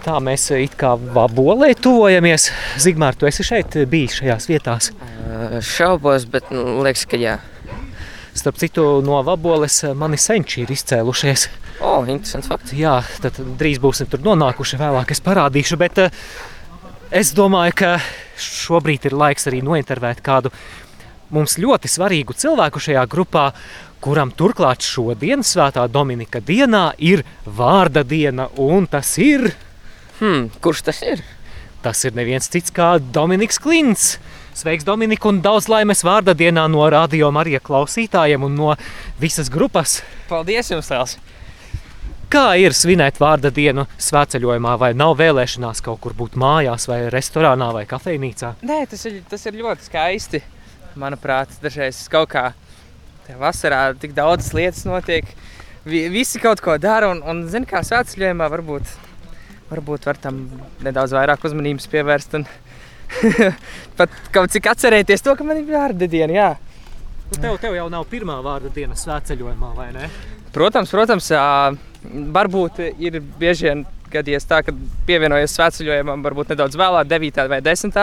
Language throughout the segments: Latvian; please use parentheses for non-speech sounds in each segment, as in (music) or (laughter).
Tā mēs it kā vabolē tuvojamies. Zigmār, tu esi šeit bijis šajās vietās? Šaubos, bet nu, liekas, ka jā. Starp citu, no vaboles mani senči ir izcēlušies. O, oh, interesants fakts. Jā, tad drīz būsim tur nonākuši. Vēlāk es parādīšu, bet es domāju, ka šobrīd ir laiks arī nointervēt kādu mums ļoti svarīgu cilvēku šajā grupā, kuram turklāt šodien, Svētā Dominika dienā, ir vārda diena, un tas ir Hmm, kurš tas ir? Tas ir neviens cits kā Dominiks Klints. Sveiks, Dominika, un daudz laimes vārda dienā no radio Marija klausītājiem un no visas grupas. Paldies jums, Tēls! Kā ir svinēt vārda dienu svētceļojumā, vai nav vēlēšanās kaut kur būt mājās, vai restorānā, vai kafejnīcā? Nē, tas ir, tas ir ļoti skaisti. Manuprāt, dažreiz kaut kā vasarā tik daudzas lietas notiek. Visi kaut ko dara, un, un zina, kā svētceļojumā varbūt varbūt var tam nedaudz vairāk uzmanības pievērst. Un (laughs) pat kaut cik atcerēties to, ka man ir vārda diena. Jā. Nu, tev, tev jau nav pirmā vārda diena svētceļojumā, vai ne? Protams, protams, varbūt ir bieži vien gadījies tā, ka pievienojies svētceļojumam, varbūt nedaudz vēlāk, 9. vai 10.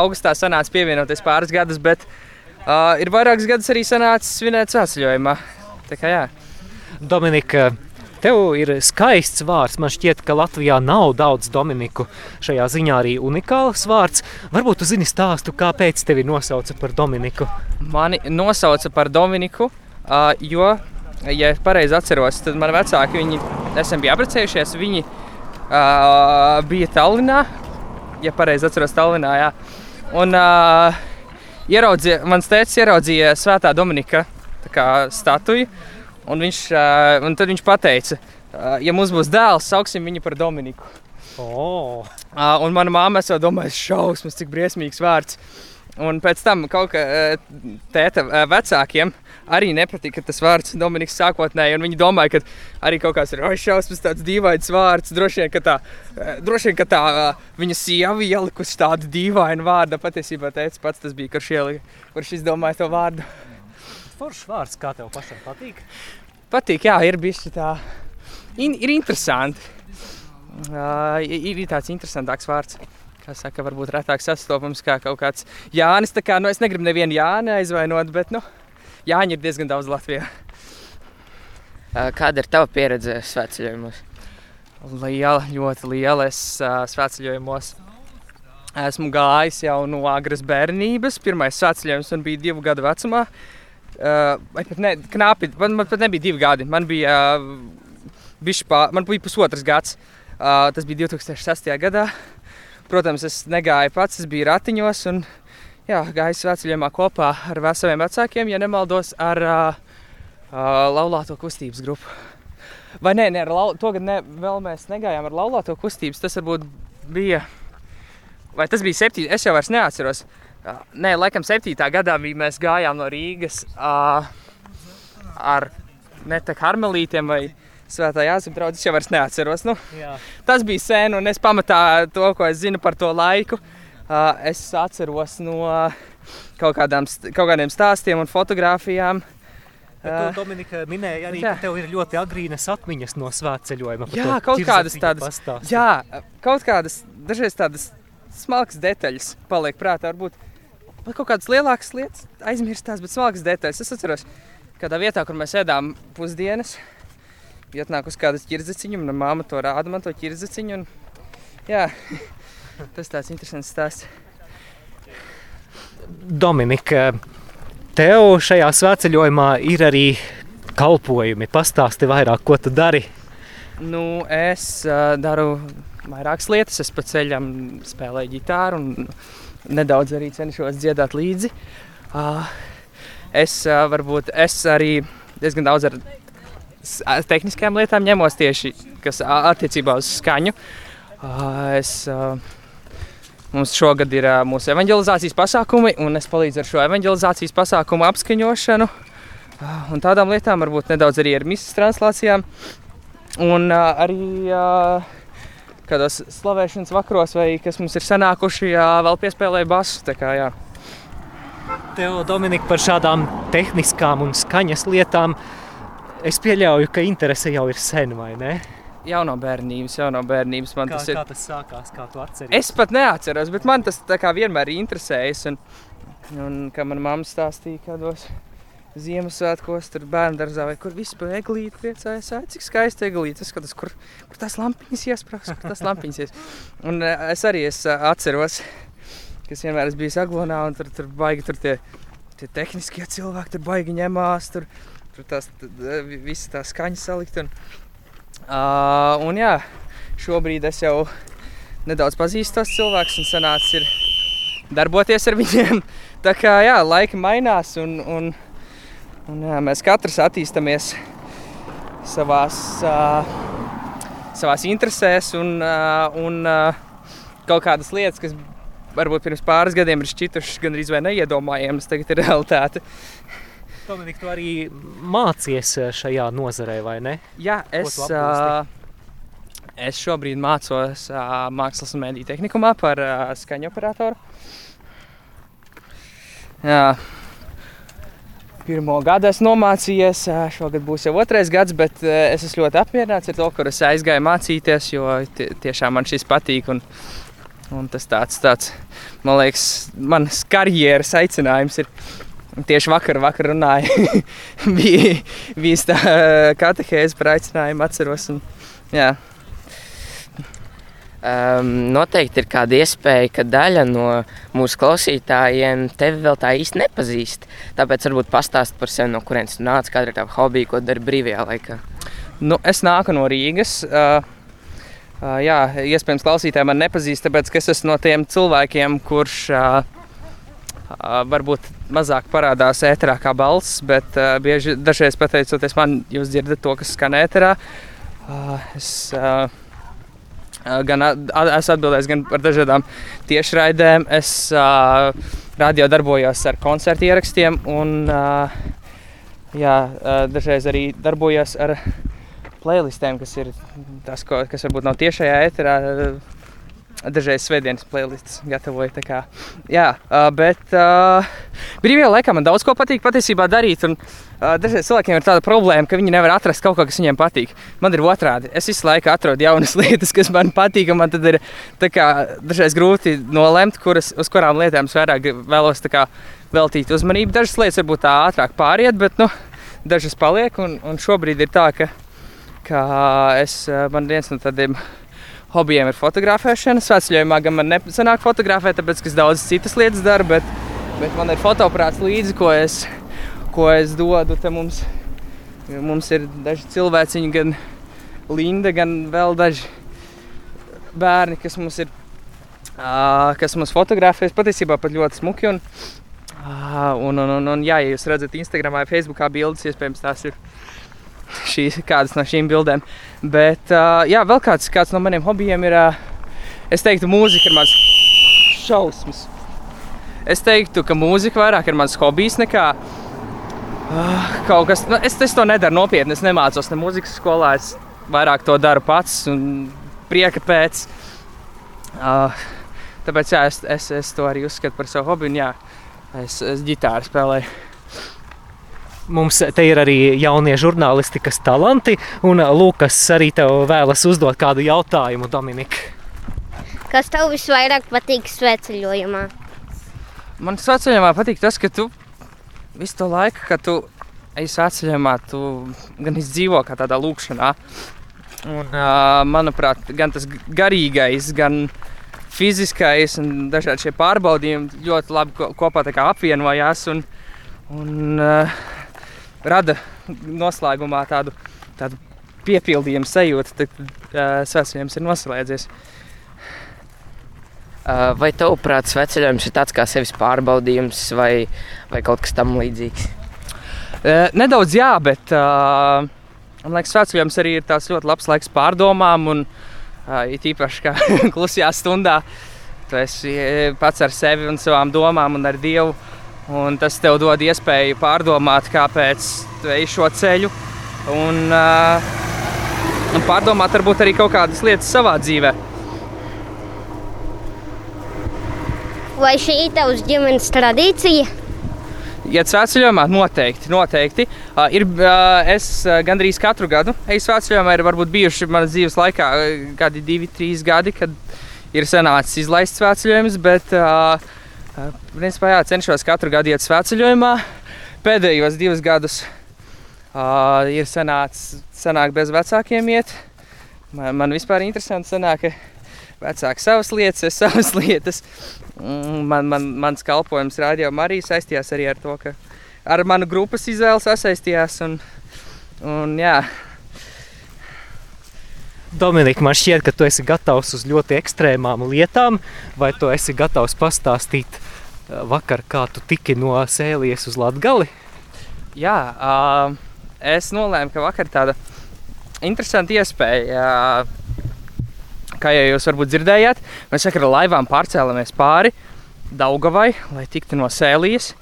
augustā sanāca pievienoties pāris gadus, bet uh, ir vairākus gadus arī sanācis svinēt svētceļojumā. Tā kā jā. Dominika, Tev ir skaists vārds. Man šķiet, ka Latvijā nav daudz Dominiku. Šajā ziņā arī unikāls vārds. Varbūt tu zini stāstu, kāpēc tevi nosauca par Dominiku? Mani nosauca par Dominiku, jo, ja pareizi atceros, tad mani vecāki, viņi esam bija apprecējušies, viņi bija Tallinā, ja pareizi atceros Tallinā, jā. Un ieraudzīja, mans tēvs ieraudzīja Svētā Dominika statuju. Un, viņš, uh, un tad viņš teica, uh, ja mums būs dēls, sauksim viņu par Dominiku. Oh. Uh, un mana māma jau domāja, šausmas, cik briesmīgs vārds. Un pēc tam kaut kā tēta vecākiem arī nepatika tas vārds Dominiks sākotnēji. Viņi domāja, ka arī kaut kāds ir šausmas, tāds dīvains vārds. Droši vien, ka tā, droši vien, ka tā viņa sieva ielikusi tādu dīvainu vārdu. Patiesībā teica pats tas bija, kurš, ielika, kurš izdomāja to vārdu foršs vārds, kā tev pašam patīk? Patīk, jā, ir bijis tā. In, ir interesanti. Uh, ir, ir tāds interesantāks vārds. Kā saka, varbūt retāk sastopams kā kaut kāds Jānis. Kā, nu, es negribu nevienu Jāni aizvainot, bet nu, Jāņi ir diezgan daudz Latvijā. Kāda ir tava pieredze svētceļojumos? Liela, ļoti liela. Es uh, svētceļojumos esmu gājis jau no agras bērnības. Pirmais svētceļojums man bija divu gadu vecumā. Uh, vai pat ne, knapi, man, man pat nebija divi gadi. Man bija, uh, pā, man bija pusotrs gads. Uh, tas bija 2006. gadā. Protams, es negāju pats, es biju ratiņos un jā, gāju svētceļojumā kopā ar saviem vecākiem, ja nemaldos, ar uh, uh, laulāto kustības grupu. Vai nē, ar lau, to gadu ne, vēl mēs negājām ar laulāto kustības. Tas varbūt bija, vai tas bija septiņi, es jau vairs neatceros. Uh, Nē, laikam, 7. gadā mēs gājām no Rīgas uh, ar netek harmelītiem vai Svētā Jāzep draugs. Es jau vairs neatceros. Nu, Jā. tas bija sen, un es pamatā to, ko es zinu par to laiku, uh, es atceros no kaut, kādām, kaut kādiem stāstiem un fotografijām. Bet tu, Dominika, minēji arī, jā. ka tev ir ļoti agrīnas atmiņas no svētceļojuma. Jā, kaut kādas tādas. Pastāsti. Jā, kaut kādas, dažreiz tādas smalkas detaļas paliek prātā. Varbūt Vai kaut kādas lielākas lietas aizmirstās, bet smalkas detaļas. Es atceros, kādā vietā, kur mēs ēdām pusdienas, bija atnākusi kāda ķirzeciņa, un māma to rāda man to ķirzeciņu. Un, jā, (laughs) tas tāds interesants stāsts. Dominika, tev šajā svētceļojumā ir arī kalpojumi. Pastāsti vairāk, ko tu dari. Nu, es uh, daru vairākas lietas. Es pa ceļam spēlēju ģitāru un nedaudz arī cenšos dziedāt līdzi. Uh, es uh, varbūt es arī diezgan daudz ar tehniskām lietām ņemos tieši kas attiecībā uz skaņu. Uh, es, mums šogad ir mūsu evanģelizācijas pasākumi, un es palīdzu ar šo evanģelizācijas pasākumu apskaņošanu. Un tādām lietām varbūt nedaudz arī ar misijas translācijām. Un arī uh, kādos slavēšanas vakaros, vai kas mums ir sanākuši, jā, vēl piespēlēja basu. Kā, jā. Tev, Dominika, par šādām tehniskām un skaņas lietām es pieļauju, ka interese jau ir sen, vai ne? jau no bērnības, jau no bērnības man Kā, tas ir. kā tas sākās, kā tu atceries? Es pat neatceros, bet man tas vienmēr ir interesējis. Un, un kā manā mamma stāstīja, kādos Ziemassvētkos, tur bērnu dārzā vai kur vispār eglīti priecājas. "Ai, Cik skaisti eglīti. Es skatos, kur, kur tās lampiņas iesprāgs, kur tās lampiņas ies. Un eh, es arī es eh, atceros, ka es vienmēr esmu bijis Aglonā un tur, tur baigi tur tie, tie tehniskie cilvēki, tur baigi ņemās. Tur, tur tās visas tās skaņas salikt. Un, uh, un jā, šobrīd es jau nedaudz pazīstu tos cilvēkus un sanācis ir darboties ar viņiem. (laughs) Tā kā jā, laika mainās un, un, un jā, mēs katrs attīstāmies savās, uh, interesēs un, uh, un uh, kaut kādas lietas, kas varbūt pirms pāris gadiem ir šķitušas gandrīz vai neiedomājamas, tagad ir (laughs) realitāte. Dominika, tu arī mācies šajā nozarē, vai ne? Jā, es, uh, es šobrīd mācos uh, Mākslas un Mēdīņu tehnikumā par uh, skaņu operatoru. Jā. Pirmo gadu esmu nomācījies, ā, šogad būs jau otrais gads, bet es esmu ļoti apmierināts ar to, kur es aizgāju mācīties, jo tie, tiešām man šis patīk. Un, un tas tāds, tāds, man liekas, manas karjeras aicinājums ir. Tieši vakar, vakar runāju, (laughs) bija, bija tā katehēze par aicinājumu, atceros. Un, jā, Um, noteikti ir kāda iespēja, ka daļa no mūsu klausītājiem tevi vēl tā īsti nepazīst. Tāpēc varbūt pastāst par sevi, no kurienes tu nāc, kāda ir tava hobija, ko dari brīvajā laikā. Nu, es nāku no Rīgas. Uh, uh, jā, iespējams, klausītāji man nepazīst, tāpēc es esmu no tiem cilvēkiem, kurš uh, uh, varbūt mazāk parādās ēterā kā balss, bet uh, bieži dažreiz pateicoties man, jūs dzirdat to, kas skan ēterā. Uh, es, uh, Gan a- esmu atbildējis gan par dažādām tiešraidēm. Es uh, radio darbojos ar koncertu ierakstiem, un uh, jā, uh, dažreiz arī darbojos ar playlistēm, kas ir tas, ko, kas varbūt nav tiešajā eterā. Dažreiz svētdienas playlists gatavoju. Kā, jā, uh, bet uh, brīvajā laikā man daudz ko patīk patiesībā darīt. Un, uh, dažreiz cilvēkiem ir tāda problēma, ka viņi nevar atrast kaut ko, kas viņiem patīk. Man ir otrādi. Es visu laiku atrodu jaunas (laughs) lietas, kas man patīk. Man tad ir kā, dažreiz grūti nolemt, kuras, uz kurām lietām es vairāk vēlos kā, veltīt uzmanību. Dažas lietas varbūt tā ātrāk pāriet, bet nu, dažas paliek. Un, un šobrīd ir tā, ka, ka es, uh, man viens no tādiem hobijiem ir fotografēšana. Svētceļojumā gan man nesanāk fotografēt, tāpēc es daudz citas lietas daru, bet, bet man ir fotoaparāts līdzi, ko es, ko es dodu. Te mums, mums ir daži cilvēciņi, gan Linda, gan vēl daži bērni, kas mums ir. Uh, kas mums fotografēs patiesībā pat ļoti smuki. Un, uh, un, un, un, un, jā, ja jūs redzat Instagram vai Facebook bildes, iespējams, tās ir šīs, kādas no šīm bildēm. Bet, uh, jā, vēl kāds, kāds no maniem hobijiem ir, uh, es teiktu, mūzika ir mans šausmas. Es teiktu, ka mūzika vairāk ir mans hobijs nekā uh, kaut kas. Nu, es, es to nedaru nopietni, es nemācos ne mūzikas skolā, es vairāk to daru pats un prieka pēc. Uh, tāpēc jā, es, es, es to arī uzskatu par savu hobiju. un Jā, es, es ģitāru spēlēju. Mums te ir arī jaunie žurnālistikas talanti, un Lukas arī tev vēlas uzdot kādu jautājumu, Dominika. Kas tev visvairāk patīk svētceļojumā? Man svētceļojumā patīk tas, ka tu visu to laiku, kad tu ej svētceļojumā, tu gan izdzīvo kā tādā lūkšanā. Un, uh, manuprāt, gan tas garīgais, gan fiziskais un dažādi šie pārbaudījumi ļoti labi ko- kopā tā kā apvienojās un, un uh, rada noslēgumā tādu, tādu piepildījumu sajūtu, tad uh, svētceļojums ir noslēdzies. Uh, vai tavuprāt, sveceļojums ir tāds kā sevis pārbaudījums vai, vai kaut kas tam līdzīgs? Uh, nedaudz jā, bet uh, man liekas, svētceļojums arī ir tāds ļoti labs laiks pārdomām. Un, uh, it īpaši kā (laughs) klusajā stundā, tu esi pats ar sevi un savām domām un ar Dievu. Un tas tev dod iespēju pārdomāt, kāpēc tu ej šo ceļu. Un, uh, un pārdomāt varbūt arī kaut kādas lietas savā dzīvē. Vai šī ir tavs ģimenes tradīcija? iet svētceļojumā? Noteikti, noteikti. Uh, ir, uh, es uh, gandrīz katru gadu eju svētceļojumā. Ir varbūt bijuši manas dzīves laikā uh, gadi, divi, trīs gadi, kad ir sanācis izlaist svētceļojums, bet uh, uh, principā jā, cenšos katru gadu iet svētceļojumā. Pēdējos divus gadus uh, ir sanācis sanāk bez vecākiem iet. Man, man vispār interesanti sanāk, ka vecāki savas lietas, es savas (laughs) lietas. Mm, Man, man, mans kalpojums rādījumā arī saistījās arī ar to, ka ar manu grupas izvēli sasaistījās. Un, un, jā, Dominika, man šķiet, ka tu esi gatavs uz ļoti ekstrēmām lietām, vai tu esi gatavs pastāstīt vakar, kā tu tiki no sēlies uz Latgali? jā uh, es nolēmu, ka vakar tāda interesanta iespēja. Uh, kā jau jūs varbūt dzirdējāt, mēs vakar ar laivām pārcēlāmies pāri Daugavai, lai tiktu no sēlijas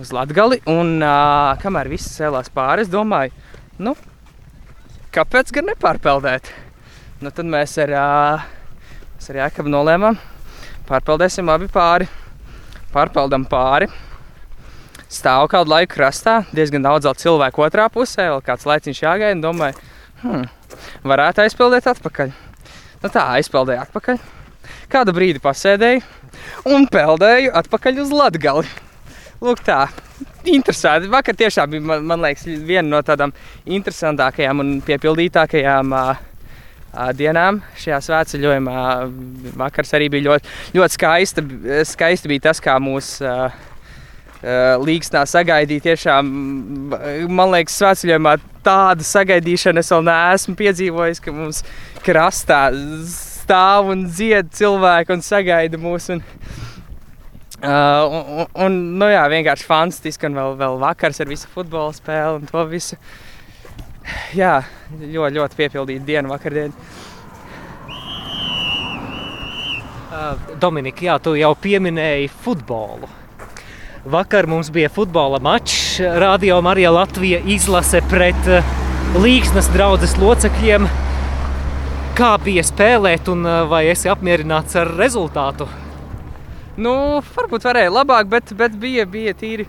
uz Latgali. Un uh, kamēr viss cēlās pāri, es domāju, nu, kāpēc gan nepārpeldēt? Nu, tad mēs ar, uh, mēs ar Jākabu nolēmām, pārpeldēsim abi pāri. Pārpeldam pāri. Stāvu kādu laiku krastā, diezgan daudz cilvēku otrā pusē, vēl kāds laiciņš jāgaida. Domāju, hmm, varētu aizpeldēt atpakaļ. Nu tā, aizpeldēju atpakaļ. Kādu brīdi pasēdēju un peldēju atpakaļ uz Latgali. Lūk, tā. Interesanti. Vakar tiešām bija, man, man liekas, viena no tādām interesantākajām un piepildītākajām uh, dienām šajā svētceļojumā. Vakars arī bija ļoti, ļoti skaista. Skaisti bija tas, kā mūs uh, uh, līgsnā sagaidīja. Tiešām, man liekas, svētceļojumā tādu sagaidīšanu es vēl neesmu piedzīvojis, ka mums krastā stāv un dzied cilvēki un sagaida mūs. Un, Uh, un, un, nu jā, vienkārši fantastiski. Un vēl, vēl vakars ar visu futbola spēli un to visu. Jā, ļoti, ļoti piepildīta diena, vakardien. Uh, Dominika, jā, tu jau pieminēji futbolu. Vakar mums bija futbola mačs. Radio Marija Latvija izlase pret uh, Līgsnas draugas locekļiem. Kā bija spēlēt, un uh, vai esi apmierināts ar rezultātu? Nu, varbūt varēja labāk, bet, bet bija, bija tīri.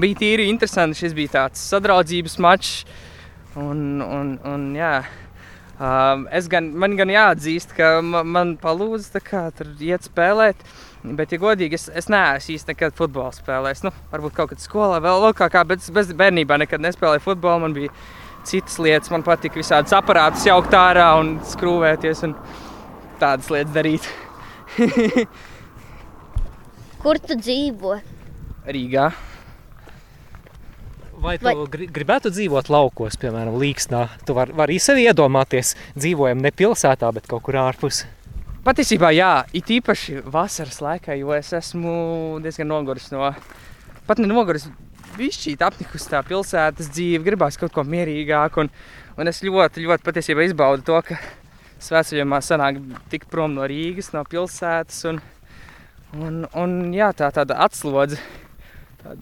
Bija tīri interesanti. Šis bija tāds sadraudzības mačs. Un, un, un, jā. Um, es gan, man gan jāatzīst, ka man, man palūdza tur iet spēlēt. Bet, ja godīgi, es, es neesmu īsti nekad futbolu spēlējis. Nu, varbūt kaut kad skolā vēl, vēl kā, kā, bet bez bērnībā nekad nespēlēju futbolu. Man bija citas lietas, man patika visādas aparātus jaukt ārā un skrūvēties un tādas lietas darīt. (laughs) Kur tu dzīvo? Rīgā. Vai tu Vai- gri- gribētu dzīvot laukos, piemēram, Līgsnā? Tu vari var sevi iedomāties, dzīvojam ne pilsētā, bet kaut kur ārpus. Patiesībā, jā, it īpaši vasaras laikā, jo es esmu diezgan noguris no, pat ne noguris, višķīt apnikus tā pilsētas dzīve, gribās kaut ko mierīgāku, un, un es ļoti, ļoti patiesībā izbaudu to, ka svētceļojumā sanāk tik prom no Rīgas, no pilsētas, un, un, un jā, tā tāda atslodze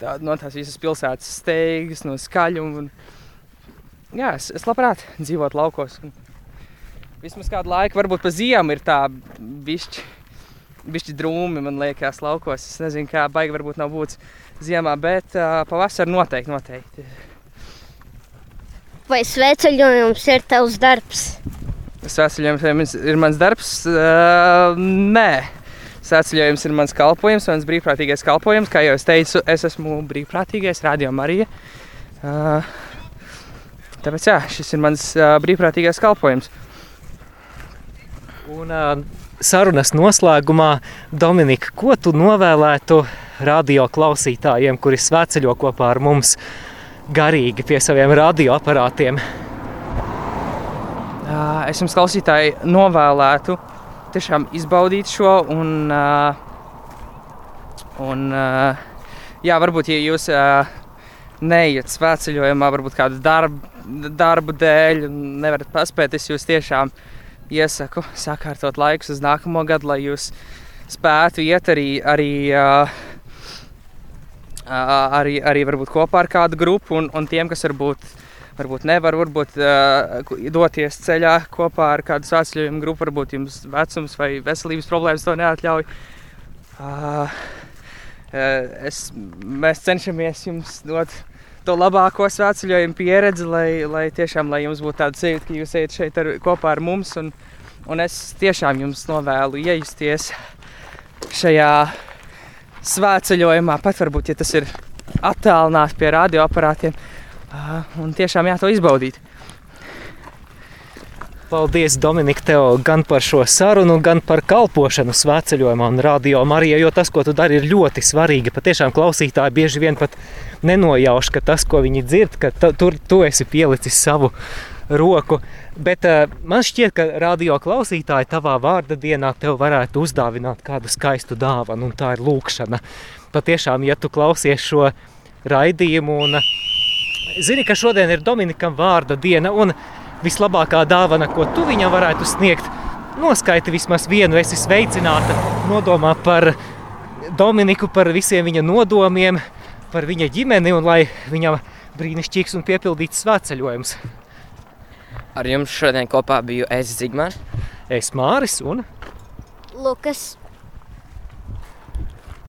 tā, no tās visas pilsētas steigas, no skaļuma, un jā, es, es labprāt dzīvot laukos, un vismaz kādu laiku, varbūt pa ziemu ir tā bišķi, bišķi drūmi, man liekas, laukos. Es nezinu, kā baigi varbūt nav būts ziemā, bet uh, pavasarī noteikti, noteikti. Vai sveceļojums ir tavs darbs? Svētceļojums ir mans darbs? Uh, nē. Svētceļojums ir mans kalpojums, mans brīvprātīgais kalpojums. Kā jau es teicu, es esmu brīvprātīgais, radio Marija. Uh, tāpēc jā, šis ir mans uh, brīvprātīgais kalpojums. Un uh, sarunas noslēgumā, Dominika, ko tu novēlētu radio klausītājiem, kuri svētceļo kopā ar mums garīgi pie saviem radioaparātiem? Uh, es jums, klausītāji, novēlētu tiešām izbaudīt šo. Un, uh, un, uh, jā, varbūt, ja jūs uh, neiet svētceļojumā, varbūt kādu darbu, darbu dēļ, nevarat paspēt, es jūs tiešām iesaku sakārtot laikus uz nākamo gadu, lai jūs spētu iet arī. arī Uh, arī, arī varbūt kopā ar kādu grupu, un, un tiem, kas varbūt, varbūt nevar varbūt, uh, doties ceļā kopā ar kādu svētceļojumu grupu, varbūt jums vecums vai veselības problēmas to neatļauj. Uh, es, mēs cenšamies jums dot to labāko svētceļojumu pieredzi, lai, lai tiešām lai jums būtu tāda sajūta, ka jūs ejat šeit ar, kopā ar mums. Un, un es tiešām jums novēlu iejusties šajā svētceļojumā, pat varbūt, ja tas ir attālināti pie radioaparātiem. Un tiešām jā, to izbaudīt. Paldies, Dominika, tev gan par šo sarunu, gan par kalpošanu svētceļojumā un radio Marijā, jo tas, ko tu dari, ir ļoti svarīgi. Patiešām klausītāji bieži vien pat nenojauš, ka tas, ko viņi dzird, ka ta, tur tu esi pielicis savu roku. Bet uh, man šķiet, ka radio klausītāji tavā vārda dienā tev varētu uzdāvināt kādu skaistu dāvanu, un tā ir lūkšana. Patiešām, ja tu klausies šo raidījumu un uh, zini, ka šodien ir Dominikam vārda diena, un vislabākā dāvana, ko tu viņam varētu sniegt, noskaiti vismaz vienu, esi sveicināta, nodomā par Dominiku, par visiem viņa nodomiem, par viņa ģimeni, un lai viņam brīnišķīgs un piepildīts svētceļojums. Ar jums šodien kopā biju es Zigmārs. Es Māris un Lukas,